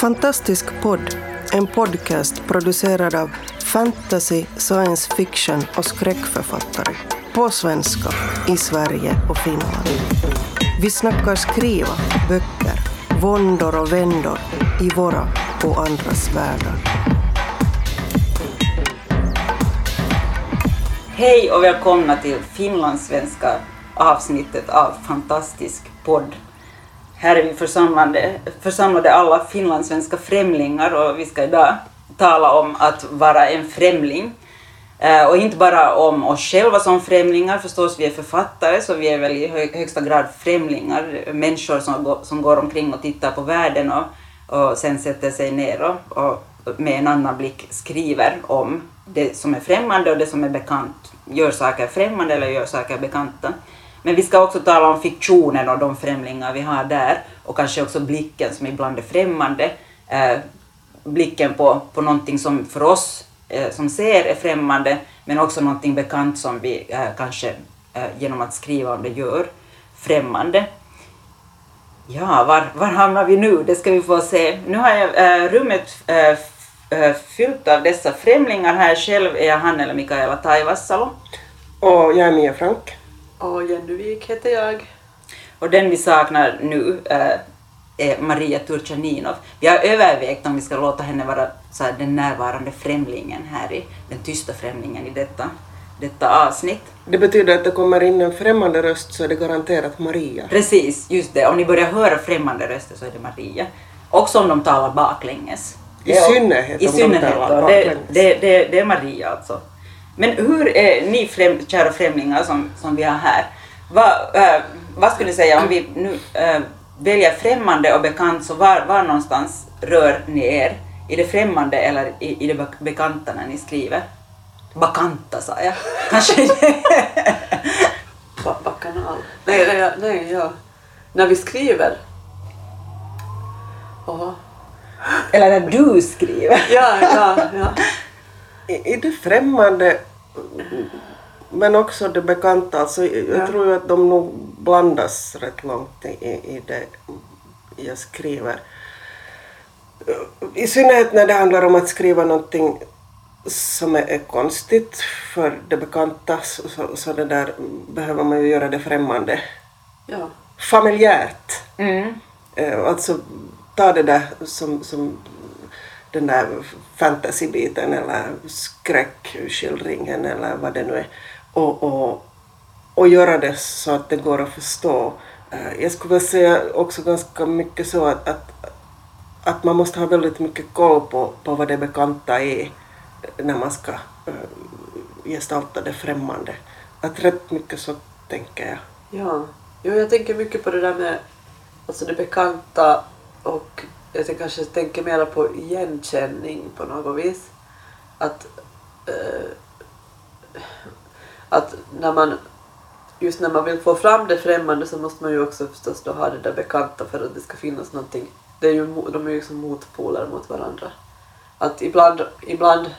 Fantastisk podd, en podcast producerad av fantasy, science fiction och skräckförfattare. På svenska, i Sverige och Finland. Vi snackar skriva, böcker, våndor och vändor i våra och andras världar. Hej och välkomna till finlandssvenska avsnittet av Fantastisk podd. Här är vi församlade, församlade alla finlandssvenska främlingar och vi ska idag tala om att vara en främling. Eh, och inte bara om oss själva som främlingar förstås, vi är författare så vi är väl i högsta grad främlingar, människor som, går, som går omkring och tittar på världen och, och sen sätter sig ner och, och med en annan blick skriver om det som är främmande och det som är bekant. Gör saker främmande eller gör saker bekanta. Men vi ska också tala om fiktionen och de främlingar vi har där och kanske också blicken som ibland är främmande. Eh, blicken på, på någonting som för oss eh, som ser är främmande men också någonting bekant som vi eh, kanske eh, genom att skriva om det gör främmande. Ja, var, var hamnar vi nu? Det ska vi få se. Nu har jag eh, rummet eh, eh, fyllt av dessa främlingar här. Själv är jag Hannele eller Mikaela Taivassalo. Och jag är Mia Frank. Och Jenny Wik heter jag. Och den vi saknar nu äh, är Maria Turchaninov. Vi har övervägt om vi ska låta henne vara så här, den närvarande främlingen här i, den tysta främlingen i detta, detta avsnitt. Det betyder att det kommer in en främmande röst så är det garanterat Maria. Precis, just det. Om ni börjar höra främmande röster så är det Maria. Också om de talar baklänges. I synnerhet I om synnerhet de talar då. Det, baklänges. det, det, det är Maria alltså. Men hur är ni främ, kära främlingar som, som vi har här, vad, äh, vad skulle ni säga om vi nu äh, väljer främmande och bekant, så var, var någonstans rör ni er? I det främmande eller i, i det bek- bekanta när ni skriver? Bakanta sa jag. Kanske Ba- Bacchanal. Nej, nej, nej, ja. När vi skriver. Åh. Eller när du skriver. Ja, ja, ja. I, det främmande men också det bekanta, alltså, jag Ja. tror ju att de nog blandas rätt långt i, i det jag skriver. I synnerhet när det handlar om att skriva någonting som är, är konstigt för det bekanta så, så, så det där behöver man ju göra det främmande. ja. Familjärt. Mm. Eh, Alltså ta det där som, som den där fantasybiten eller skräckskildringen eller vad det nu är och, och, och göra det så att det går att förstå. Eh, jag skulle vilja säga också ganska mycket så att, att, att man måste ha väldigt mycket koll på, på vad det bekanta är när man ska eh, gestalta det främmande. Att rätt mycket så tänker jag. ja. Jo, jag tänker mycket på det där med alltså det bekanta och jag kanske tänker mer på igenkänning på något vis. Att, eh, att när man just när man vill få fram det främmande så måste man ju också förstås då ha det där bekanta för att det ska finnas någonting. Det är ju, de är ju liksom motpoler mot varandra. Att ibland, ibland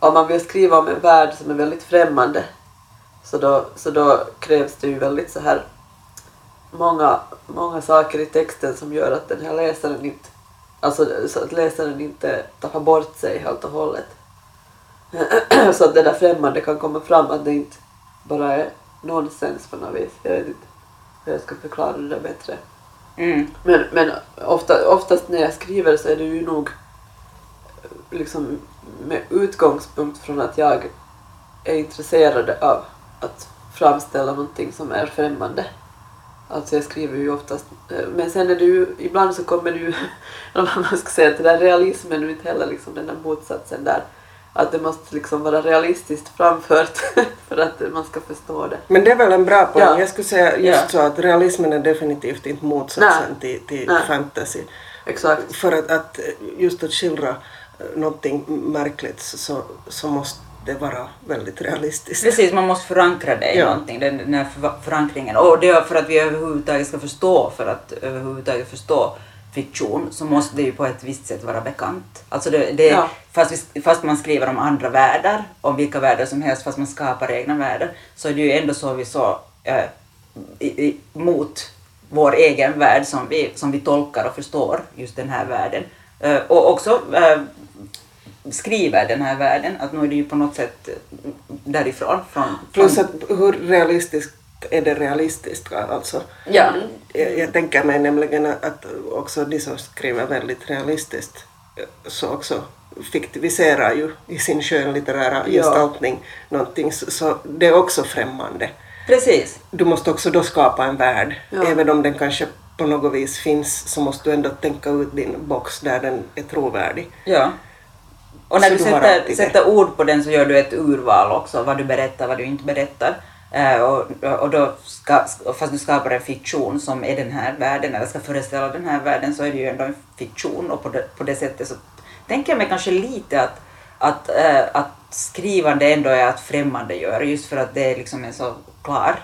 om man vill skriva om en värld som är väldigt främmande så då, så då krävs det ju väldigt så här många, många saker i texten som gör att den här läsaren inte, alltså så att läsaren inte tappar bort sig helt och hållet. så att det där främmande kan komma fram, att det inte bara är nonsens på något vis. Jag vet inte hur jag ska förklara det bättre. Mm. Men, men ofta, oftast när jag skriver så är det ju nog liksom med utgångspunkt från att jag är intresserad av att framställa någonting som är främmande. Alltså jag skriver ju oftast, eh, men sen är det ju, ibland så kommer det ju, eller vad man ska säga, att den där realismen är inte heller liksom den där motsatsen där. Att det måste liksom vara realistiskt framfört för att man ska förstå det. Men det är väl en bra poäng. Ja. Jag skulle säga just Ja. så att realismen är definitivt inte motsatsen Nej. till, till Nej. fantasy. Exakt. För att, att just att skildra någonting märkligt så, så måste det vara väldigt realistiskt. Precis, man måste förankra det i Ja. någonting, den, den här för- förankringen. Och det är för att vi överhuvudtaget ska förstå, för att överhuvudtaget förstå fiktion så måste det ju på ett visst sätt vara bekant. Alltså det, det, Ja. fast, vi, fast man skriver om andra världar, om vilka världar som helst, fast man skapar egna världar, så är det ju ändå så vi så eh, i, i, mot vår egen värld som vi, som vi tolkar och förstår just den här världen. Eh, och också eh, skriver den här världen, att nu är det ju på något sätt eh, därifrån. Från, Plus att hur realistiskt är det realistiskt? Alltså, Ja. jag, jag tänker mig nämligen att också de som skriver väldigt realistiskt så också fiktiviserar ju i sin skönlitterära Ja. gestaltning någonting, så, så det är också främmande. Precis. Du måste också då skapa en värld, Ja. även om den kanske på något vis finns så måste du ändå tänka ut din box där den är trovärdig. Ja. Och när Så du sätter, sätter ord på den så gör du ett urval också, vad du berättar, vad du inte berättar. Eh, och, och då ska, fast du skapar en fiktion som är den här världen, eller ska föreställa den här världen, så är det ju ändå en fiktion. Och på det, på det sättet så tänker jag mig kanske lite att, att, eh, att skrivande ändå är att främmande gör, just för att det är liksom en så klar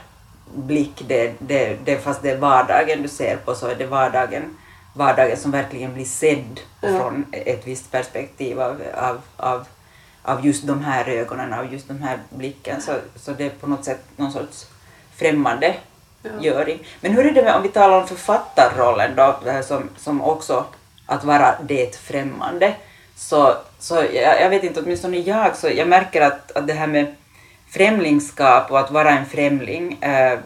blick, det, det, det, fast det är vardagen du ser på så är det vardagen, vardagen som verkligen blir sedd Ja. från ett visst perspektiv av, av, av, av just de här ögonen, av just de här blicken. Så, så det är på något sätt någon sorts främmande Ja. göring. Men hur är det med, om vi talar om författarrollen då, som, som också att vara det främmande. Så, så jag, jag vet inte, åtminstone jag, så jag märker att, att det här med främlingskap och att vara en främling, eh,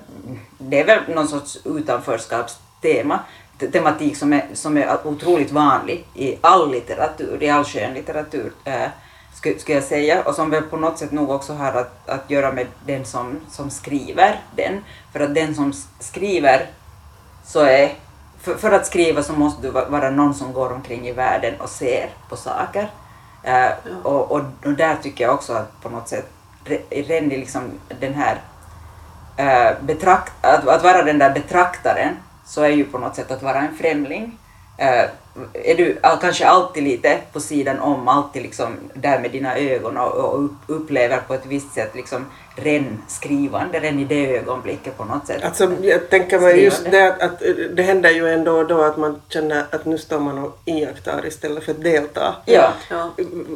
det är väl någon sorts utanförskapstema, te- tematik som är, som är otroligt vanlig i all litteratur, i all skönlitteratur, eh, skulle, skulle jag säga, och som väl på något sätt nog också har att, att göra med den som, som skriver den. För att den som skriver så är, för, för att skriva så måste du va- vara någon som går omkring i världen och ser på saker. Eh, och, och, och där tycker jag också att på något sätt, re- redan liksom den här eh, betrakt, att, att vara den där betraktaren så är ju på något sätt att vara en främling. Eh, är du kanske alltid lite på sidan om, alltid liksom där med dina ögon och, och upp, upplever på ett visst sätt liksom ren skrivande, ren i det ögonblicket på något sätt. Alltså, jag tänker mig just det att, att det händer ju ändå och då att man känner att nu står man och iakttar istället för att delta. Ja. Ja.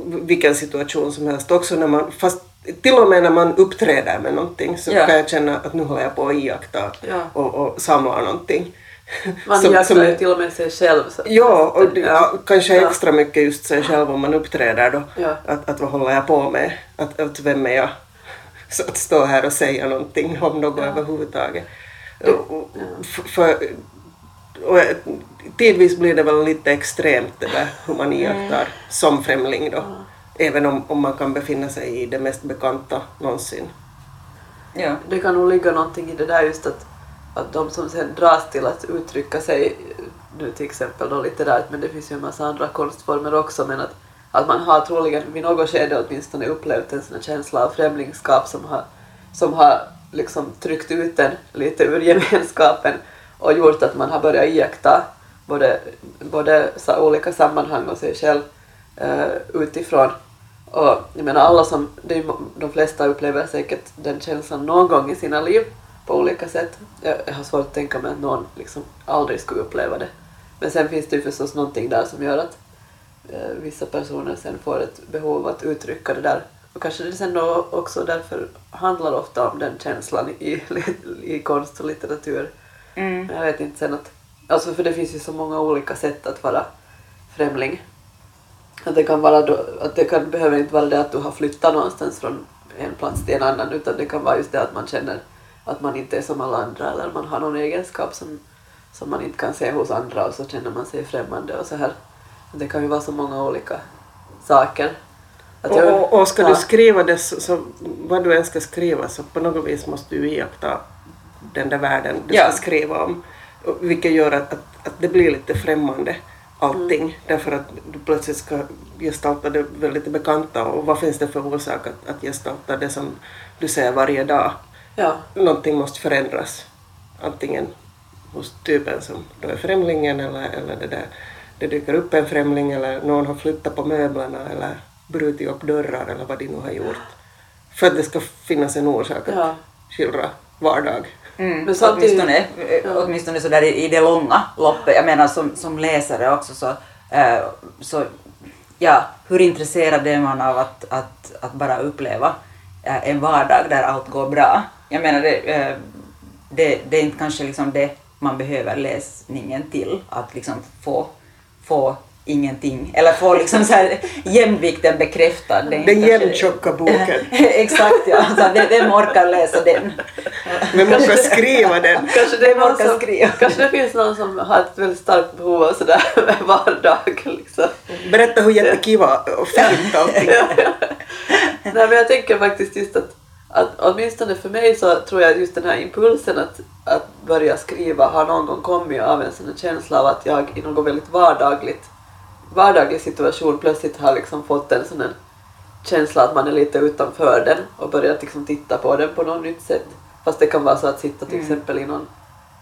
Vilken situation som helst. Också när man, fast till och med när man uppträder med någonting så Ja. kan jag känna att nu håller jag på att iaktta Ja. och, och samla någonting. Man Som- iakttar ju till och med sig själv. Så. Ja, och det- ja, kanske Ja. extra mycket just sig själv om man uppträder då. Ja. Att, att vad håller jag på med? Att, att vem är jag? Så att stå här och säga någonting om något överhuvudtaget. Och, och, för, och, eh, tidvis blir det väl lite extremt det där hur man iakttar som främling då. Även om, om man kan befinna sig i det mest bekanta någonsin. Ja. Det kan nog ligga någonting i det där just att, att de som sen dras till att uttrycka sig, nu till exempel då litterärt, men det finns ju en massa andra konstformer också, men att, att man har troligen vid något skede åtminstone upplevt en sån här känsla av främlingskap som har, som har liksom tryckt ut den lite ur gemenskapen och gjort att man har börjat iaktta både, både olika sammanhang och sig själv eh, utifrån. Och jag menar alla som, de flesta upplever säkert den känslan någon gång i sina liv på olika sätt. Jag, har svårt att tänka mig att någon liksom aldrig skulle uppleva det. Men sen finns det ju förstås någonting där som gör att eh, vissa personer sen får ett behov att uttrycka det där. Och kanske det sen då också därför handlar ofta om den känslan i, i konst och litteratur. Mm. Men Jag vet inte sen att, alltså för det finns ju så många olika sätt att vara främling. Att det kan vara då, att det kan, behöver inte vara det att du har flyttat någonstans från en plats till en annan utan det kan vara just det att man känner att man inte är som alla andra eller man har någon egenskap som, som man inte kan se hos andra och så känner man sig främmande och så här. Det kan ju vara så många olika saker. Att Och, jag- och, och ska ja. du skriva det så, så vad du än ska skriva så på något vis måste du iaktta den där världen du Ja. ska skriva om. Vilket gör att, att, att det blir lite främmande allting Mm. därför att du plötsligt ska gestalta det väldigt bekanta och vad finns det för orsak att, att gestalta det som du ser varje dag? Ja, Någonting måste förändras. Antingen hos typen som då är främlingen eller, eller det där, det dyker upp en främling eller någon har flyttat på möblerna eller brutit upp dörrar eller vad de nu har gjort. För att det ska finnas en orsak att Ja. skildra vardag. Mm, Men samtidigt- åtminstone, eh, ja. åtminstone så där i, i det långa loppet. Jag menar som, som läsare också så, eh, så ja, hur intresserad är man av att, att, att bara uppleva eh, en vardag där allt går bra? Jag menar det, eh, det, det är inte kanske liksom det man behöver läsningen till, att liksom få, få ingenting. Eller få liksom så här jämvikten bekräftad. Det är Den jämntjocka boken. Exakt ja, så vem, vem orkar läsa den? Vem orkar skriva den? Kanske det, Vem orkar som, skriva? kanske det finns någon som har ett väldigt starkt behov av sådär vardag. Liksom. Berätta hur jättekiva och fint allting Nej, men jag tänker faktiskt just att, att åtminstone för mig så tror jag just den här impulsen att, att börja skriva har någon gång kommit av en sån känsla av att jag i något väldigt vardagligt vardaglig situation plötsligt har liksom fått en sån känsla att man är lite utanför den och börjat liksom titta på den på något nytt sätt. Fast det kan vara så att sitta till exempel i någon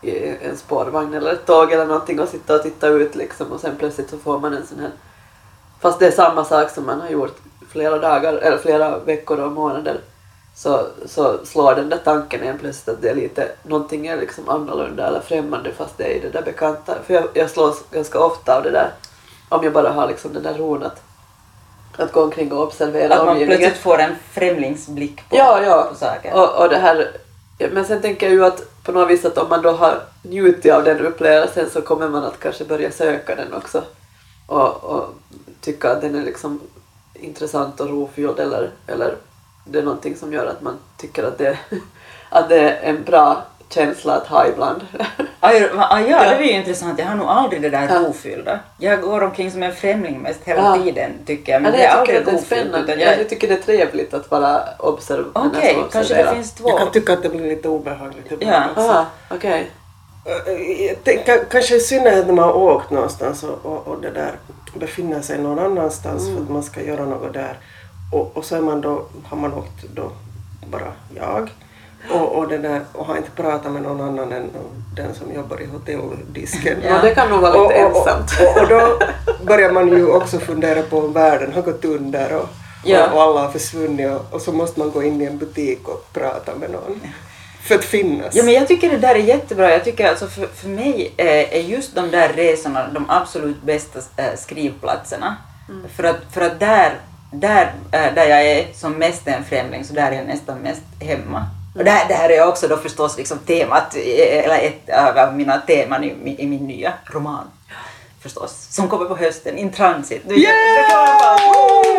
i en spårvagn eller ett tåg eller någonting och sitta och titta ut liksom och sen plötsligt så får man en sån här Fast det är samma sak som man har gjort flera dagar eller flera veckor och månader så, så slår den där tanken en plötsligt att det är lite, någonting är liksom annorlunda eller främmande fast det är i det där bekanta. För jag, jag slås ganska ofta av det där om jag bara har liksom den där ron att, att gå omkring och observera Att man plötsligt får en främlingsblick på, Ja, ja. på saker. Och, och det här, men sen tänker jag ju att på något vis att om man då har njutit av den upplevelsen så kommer man att kanske börja söka den också. Och, och tycka att den är liksom intressant och rofylld eller, eller det är någonting som gör att man tycker att det, att det är en bra känsla att ha ibland. Aj, ja, Ja. det var ju intressant. Jag har nog aldrig det där Ja. rofyllda. Jag går omkring som en främling mest hela Ja. tiden tycker jag. Ja, Men nej, det är jag aldrig tycker att det är rofyllt. spännande. Jag... jag... tycker det är trevligt att vara observ... den Okej, som kanske det finns två. Jag kan tycka att det blir lite obehagligt ibland Ja. också. Aha, okej. Eh, jag tänker, Kanske i synnerhet när man har åkt någonstans och, och, och det där befinner sig någon annanstans för att man ska göra något där. Och, och så är man då, har man åkt då bara jag och, och, det där, och har inte pratat med någon annan än den som jobbar i hotelldisken. Ja, det kan nog vara lite och, ensamt. Och, och då börjar man ju också fundera på om världen har gått under och, Ja. och, alla har försvunnit och, och så måste man gå in i en butik och prata med någon. För att finnas. Ja, men jag tycker det där är jättebra. Jag tycker alltså för, för mig är, är just de där resorna de absolut bästa eh, skrivplatserna. För att, för att där, där, eh, där jag är som mest en främling så där är jag nästan mest hemma. Och det här, det här är också då förstås liksom temat, eh, eller ett av mina teman i, min- i min nya roman. Förstås, som kommer på hösten, In Transit. Du, Yeah!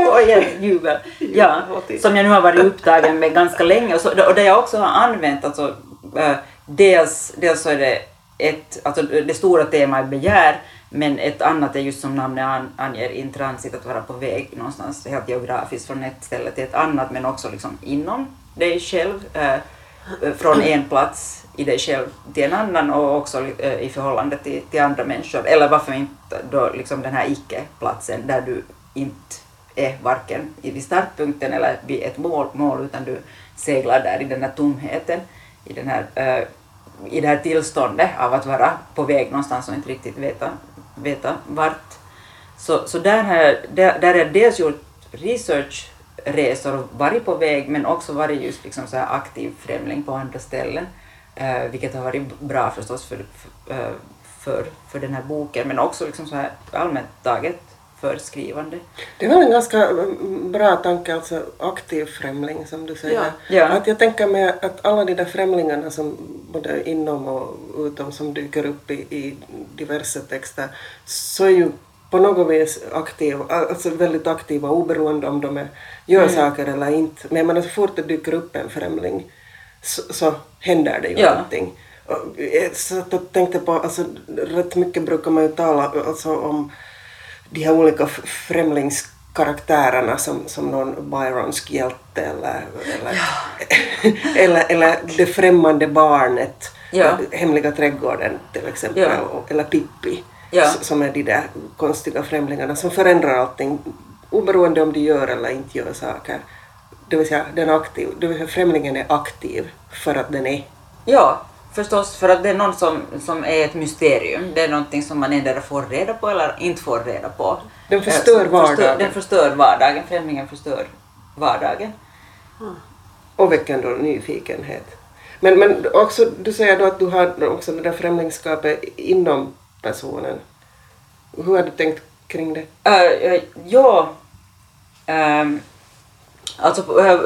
oh, yeah, jubel. Ja, som jag nu har varit upptagen med ganska länge och, så, och det jag också har använt, alltså, eh, dels, dels så är det ett, alltså det stora temat är begär, men ett annat är just som namnet an, anger, in transit, att vara på väg någonstans helt geografiskt från ett ställe till ett annat, men också liksom inom dig själv, eh, från en plats i dig själv till en annan och också eh, i förhållande till, till andra människor. Eller varför inte då liksom den här icke-platsen där du inte är varken vid startpunkten eller vid ett mål, mål utan du seglar där i den här tomheten, i, den här, eh, i det här tillståndet av att vara på väg någonstans och inte riktigt veta, veta vart. Så, så där, har jag, där, där har jag dels gjort research och varit på väg men också varit just liksom så aktiv främling på andra ställen. Eh, vilket har varit bra förstås för, för, eh, för, för den här boken men också liksom så här allmänt taget för skrivande. Det väl en ganska mm, bra tanke, alltså aktiv främling som du säger. Ja. Ja. Att jag tänker mig att alla de där främlingarna som både inom och utom som dyker upp i, i diverse texter så är ju på något vis aktiva, alltså väldigt aktiva oberoende om de är, gör Mm. saker eller inte. Men jag menar så fort det dyker upp en främling så, så händer det ju Ja. någonting. Och jag satt och tänkte på, alltså rätt mycket brukar man ju tala alltså, om de här olika främlingskaraktärerna som, som någon Byronsk hjälte eller, eller, eller, eller det främmande barnet, Ja. Hemliga trädgården till exempel, Ja. eller Pippi, Ja. som är de där konstiga främlingarna som förändrar allting oberoende om de gör eller inte gör saker. Det vill säga, den aktiv, det vill säga främlingen är aktiv för att den är. Ja, förstås för att det är någon som, som är ett mysterium. Det är någonting som man endera får reda på eller inte får reda på. Den förstör Eh, som vardagen. den förstör vardagen. Främlingen förstör vardagen. och väcker ändå nyfikenhet. Men, men också, du säger då att du har också det där främlingskapet inom personen. Hur har du tänkt kring det? Uh, uh, ja, um, alltså på, eh,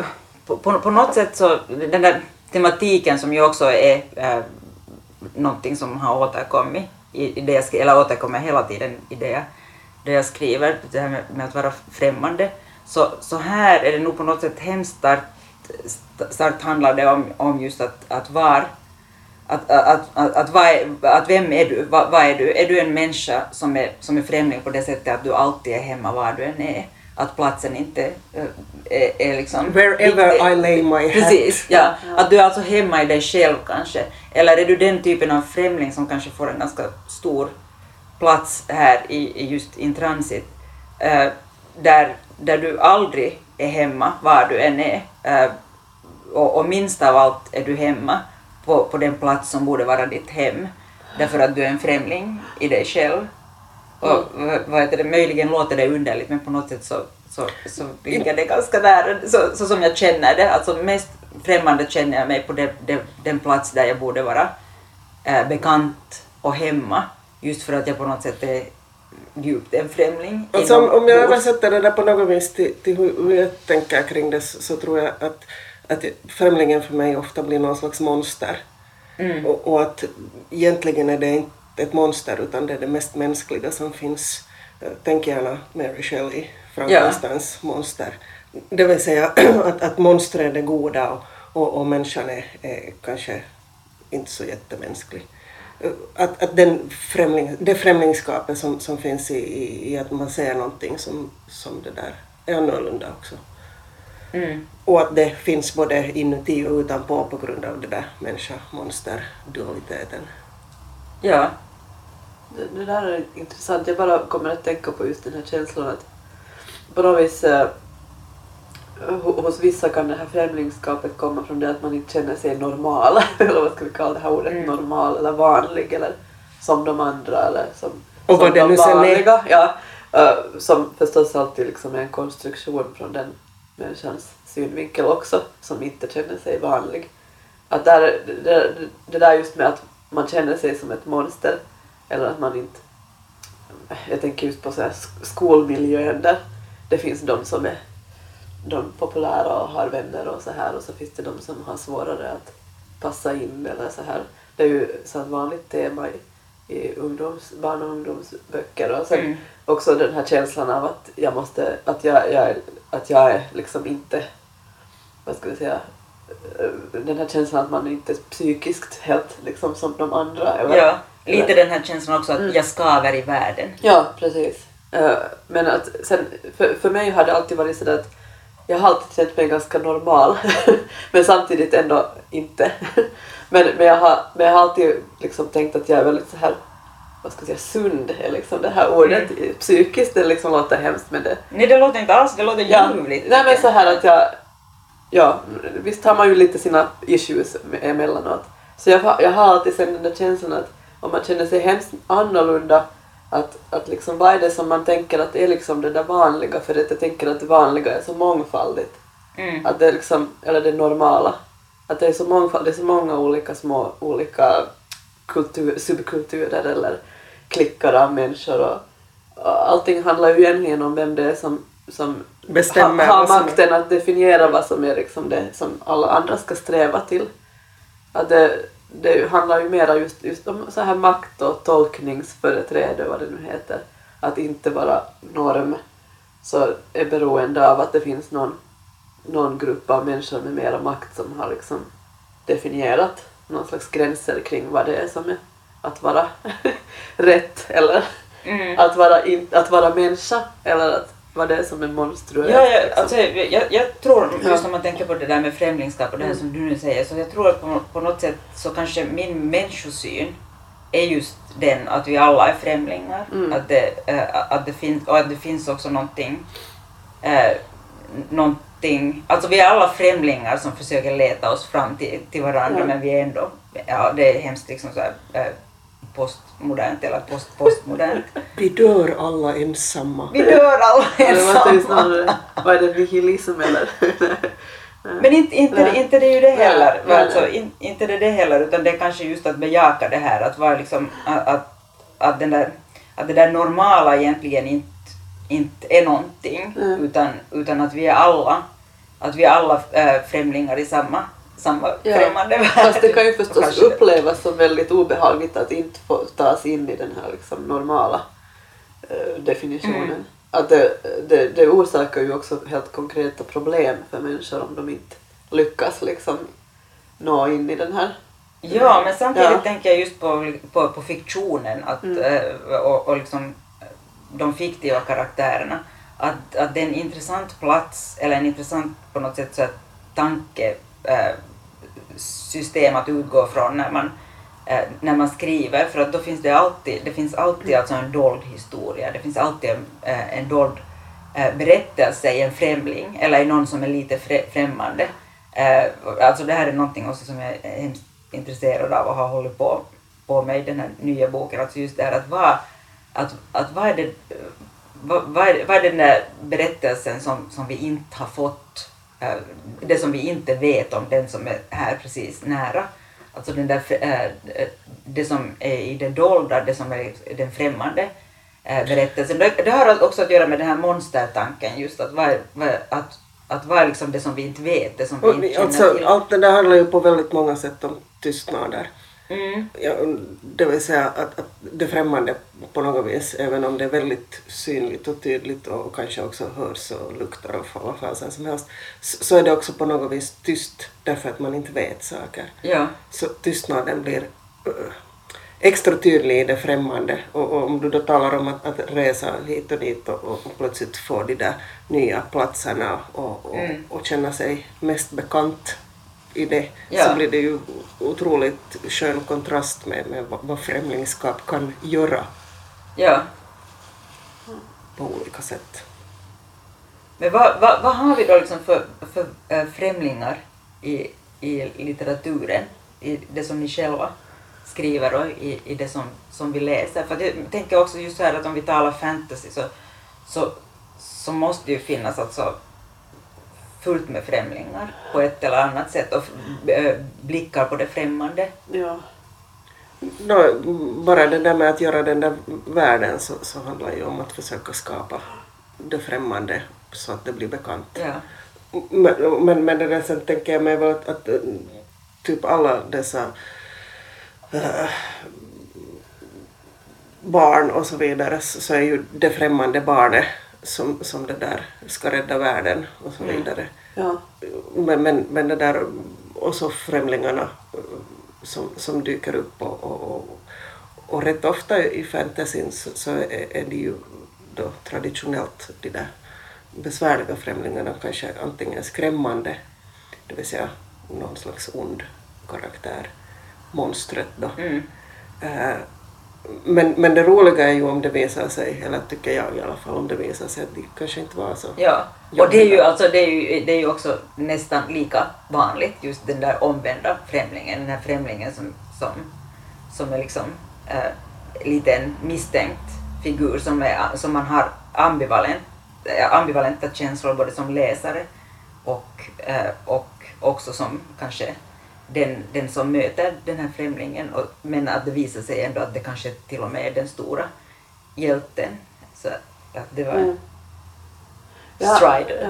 på, på, på något sätt så den där tematiken som ju också är uh, någonting som har återkommit i, i det jag skriver, eller återkommer hela tiden i det jag, jag skriver det här med, med att vara främmande. Så, så här är det nog på något sätt hemskt starkt, starkt handlar det om, om just att, att vara att, att, att, att, vad är, att vem är du? Vad, vad, är du? Är du en människa som är, som är främling på det sättet att du alltid är hemma var du än är? Att platsen inte äh, är, är liksom... Wherever inte, I lay my hat. Precis, ja. Att du är alltså hemma i dig själv kanske. Eller är du den typen av främling som kanske får en ganska stor plats här i, just intransit, äh, där, där du aldrig är hemma var du än är. Äh, och, och minst av allt är du hemma på, på den plats som borde vara ditt hem därför att du är en främling i dig själv. Och vad heter det, möjligen låter det underligt men på något sätt så, så, så ligger det ganska nära så, så som jag känner det. Alltså mest främmande känner jag mig på det, det, den plats där jag borde vara äh, bekant och hemma just för att jag på något sätt är djupt en främling. Alltså, om jag översätter det där på något vis till, till hur, hur jag tänker kring det så, så tror jag att att främlingen för mig ofta blir någon slags monster. Mm. Och, och, att egentligen är det inte ett monster utan det är det mest mänskliga som finns. Tänk gärna Mary Shelley, Frankensteins ja. monster. Det vill säga att, att monster är det goda och, och, och människan är, är kanske inte så jättemänsklig. Att, att den främling, det främlingskapet som, som finns i, i, i, att man ser någonting som, som det där är annorlunda också. Mm. Och att det finns både inuti och utanpå på grund av det där människa-monster-dualiteten. Ja. Det, det, där är intressant. Jag bara kommer att tänka på just den här känslan att på något vis eh, hos vissa kan det här främlingskapet komma från det att man inte känner sig normal, eller vad ska vi kalla det här ordet, mm. normal eller vanlig eller som de andra eller som, och som de vanliga. Ja, uh, som förstås alltid liksom är en konstruktion från den människans synvinkel också som inte känner sig vanlig. Att där, det, det där just med att man känner sig som ett monster eller att man inte... Jag tänker just på så här skolmiljön där det finns de som är de populära och har vänner och så här och så finns det de som har svårare att passa in eller så här. Det är ju så ett vanligt tema i, i ungdoms, barn och ungdomsböcker och sen mm. också den här känslan av att jag måste, att jag, jag, att jag är liksom inte vad ska vi säga, eh, den här känslan att man inte är psykiskt helt liksom som de andra. Eller, ja, lite eller? den här känslan också att mm. jag skaver i världen. Ja, precis. Eh, men att sen, för, för mig har det alltid varit så att jag har alltid känt mig ganska normal men samtidigt ändå inte. men, men, jag har, men jag har alltid liksom tänkt att jag är väldigt så här vad ska jag säga, sund är liksom det här ordet. Mm. Psykiskt det liksom låter hemskt men det... Nej det låter inte alls, det låter ljuvligt. Ja, nej men så här att jag, ja, visst har man ju lite sina issues emellanåt. Så jag, jag har alltid sen den där känslan att om man känner sig hemskt annorlunda, att, att liksom vad är det som man tänker att är liksom det där vanliga, för att jag tänker att det vanliga är så mångfaldigt. Mm. Att det är liksom, eller det normala. Att det är så mångfaldigt, det är så många olika små, olika kultur, subkulturer eller klickar av människor och, och allting handlar ju egentligen om vem det är som som Bestämmer ha, har makten att definiera vad som är liksom det som alla andra ska sträva till. Att det, det handlar ju mera just, just om så här makt och tolkningsföreträde, vad det nu heter. Att inte vara norm så är beroende av att det finns någon, någon grupp av människor med mera makt som har liksom definierat någon slags gränser kring vad det är som är att vara rätt eller mm. att, vara in, att vara människa eller att vad det är som är monstruöst. Ja, ja, liksom. alltså, jag, jag tror, just när man tänker på det där med främlingskap och det här mm. som du nu säger, så jag tror att på, på något sätt så kanske min människosyn är just den att vi alla är främlingar. Mm. Att, det, äh, att det finns, och att det finns också någonting, äh, någonting, alltså vi är alla främlingar som försöker leta oss fram till, till varandra mm. men vi är ändå, ja det är hemskt liksom så här, äh, postmodernt eller post-postmodernt. Vi dör alla ensamma. Vi dör alla ensamma. vad är det, nihilism eller? Men inte, inte, inte det är ju det heller. Nej, alltså, in, inte det, det heller utan det är kanske just att bejaka det här att vara liksom att, att, att, den där, att det där normala egentligen inte, inte är någonting mm. utan, utan att vi är alla att vi är alla äh, främlingar i samma samma ja. främmande värld. Fast det kan ju förstås upplevas som väldigt obehagligt att inte få tas in i den här liksom normala eh, definitionen. Mm. Att det, det, det orsakar ju också helt konkreta problem för människor om de inte lyckas liksom nå in i den här. Ja, men samtidigt Ja. tänker jag just på, på, på fiktionen att, Mm. eh, och, och liksom de fiktiva karaktärerna. Att, att det är en intressant plats, eller en intressant på något sätt så tanke, eh, system att utgå från när man, eh, när man skriver, för att då finns det alltid, det finns alltid alltså en dold historia, det finns alltid en, eh, en dold eh, berättelse i en främling, eller i någon som är lite frä, främmande. Eh, alltså det här är någonting också som jag är hemskt intresserad av och har hållit på, på med i den här nya boken, alltså just det här att vad, att, att vad är det, eh, vad, vad, är, vad är den där berättelsen som, som vi inte har fått, det som vi inte vet om den som är här precis nära. Alltså den där, eh, det som är i det dolda, det som är den främmande eh, berättelsen. Det, har också att göra med den här monstertanken, just att vad att, att vad är liksom det som vi inte vet, det som vi inte känner alltså, till. allt det där handlar ju på väldigt många sätt om tystnader. Mm. Ja, det vill säga att, att det främmande på något vis, även om det är väldigt synligt och tydligt och kanske också hörs och luktar och vad fasen som helst, så, är det också på något vis tyst därför att man inte vet saker. Ja. Så tystnaden blir eh, extra tydlig i det främmande. Och, och om du då talar om att, att resa hit och dit och, och, och plötsligt få de där nya platserna och, och, Mm. och känna sig mest bekant i det Ja. så blir det ju otroligt skön kontrast med, med vad, främlingskap kan göra ja. på olika sätt. Men vad, vad, vad har vi då liksom för, för äh, främlingar i, i litteraturen, i det som ni själva skriver och i, i det som, som vi läser? För jag tänker också just så här att om vi talar fantasy så, så, så måste det ju finnas alltså fullt med främlingar på ett eller annat sätt och äh, blickar på det främmande. Ja. Nå, bara det där med att göra den där världen så, så handlar ju om att försöka skapa det främmande så att det blir bekant. Ja. Men, men, men det där sen tänker jag mig väl att, att eh, typ alla dessa eh, barn och så vidare så så är ju det främmande barnet som, som det där ska rädda världen och så Mm. vidare. Ja. Men, men, men det där och så främlingarna eh, som, som dyker upp och, och, och, och rätt ofta i fantasyn så, så är, är det ju då traditionellt de där besvärliga främlingarna kanske antingen skrämmande, det vill säga någon slags ond karaktär, monstret då. Mm. Eh, men, men det roliga är ju om det visar sig, eller tycker jag i alla fall, om det visar sig att de kanske inte var så. Ja, och det är ju, alltså, det är ju, det är ju också nästan lika vanligt, just den där omvända främlingen, den här främlingen som, som, som är liksom eh, lite en misstänkt figur som, är, som man har ambivalent, eh, ambivalenta känslor både som läsare och, eh, och också som kanske den, den som möter den här främlingen, och, men att det visar sig ändå att det kanske till och med är den stora hjälten. Så att det var Mm. Strider.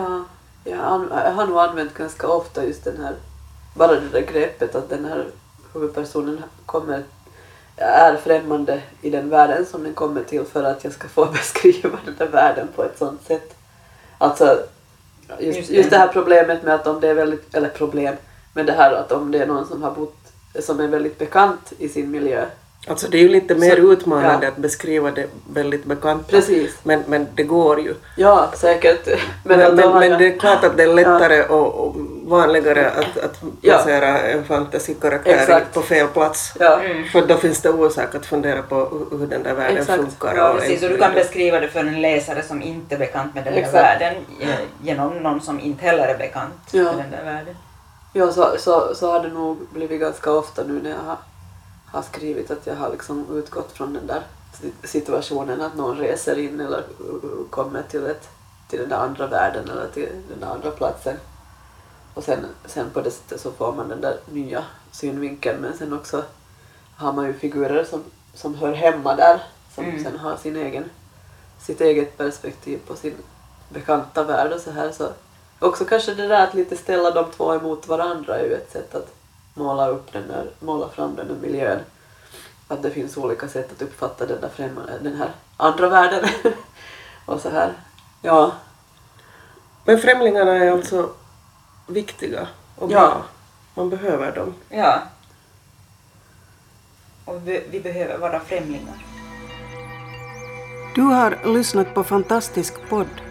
Ja, har- jag har nog använt ganska ofta just den här, bara det där greppet att den här huvudpersonen kommer, är främmande i den världen som den kommer till för att jag ska få beskriva den där världen på ett sånt sätt. Alltså, just, Just just, det. det här problemet med att om det är väldigt, eller problem, men det här att om det är någon som har bott, som är väldigt bekant i sin miljö. Alltså det är ju lite mer Så- utmanande ja. att beskriva det väldigt bekanta. Precis. Men, men det går ju. Ja, säkert. Men, men, men, jag- det är klart att det är lättare och, och vanligare att, att Ja. placera en fantasykaraktär Exakt. på fel plats. Ja. Mm. För då finns det orsak att fundera på hur- den där världen Exakt. funkar. Ja, Precis, och du kan beskriva det för en läsare som inte är bekant med den här Exakt. världen eh, genom någon som inte heller är bekant Ja. med den där världen. Ja, så, så, så har det nog blivit ganska ofta nu när jag har, har skrivit att jag har liksom utgått från den där si- situationen att någon reser in eller kommer till, ett, till den där andra världen eller till den där andra platsen. Och sen, sen på det sättet så får man den där nya synvinkeln men sen också har man ju figurer som, som hör hemma där som Mm. sen har sin egen, sitt eget perspektiv på sin bekanta värld och så här så också kanske det där att lite ställa de två emot varandra är ju ett sätt att måla upp den där, måla fram den där miljön. att det finns olika sätt att uppfatta den, där främmande, den här andra världen. och så här. Ja. Men främlingarna är alltså viktiga och bra. Ja. Man behöver dem. Ja. Och vi, vi behöver vara främlingar. Du har lyssnat på Fantastisk podd.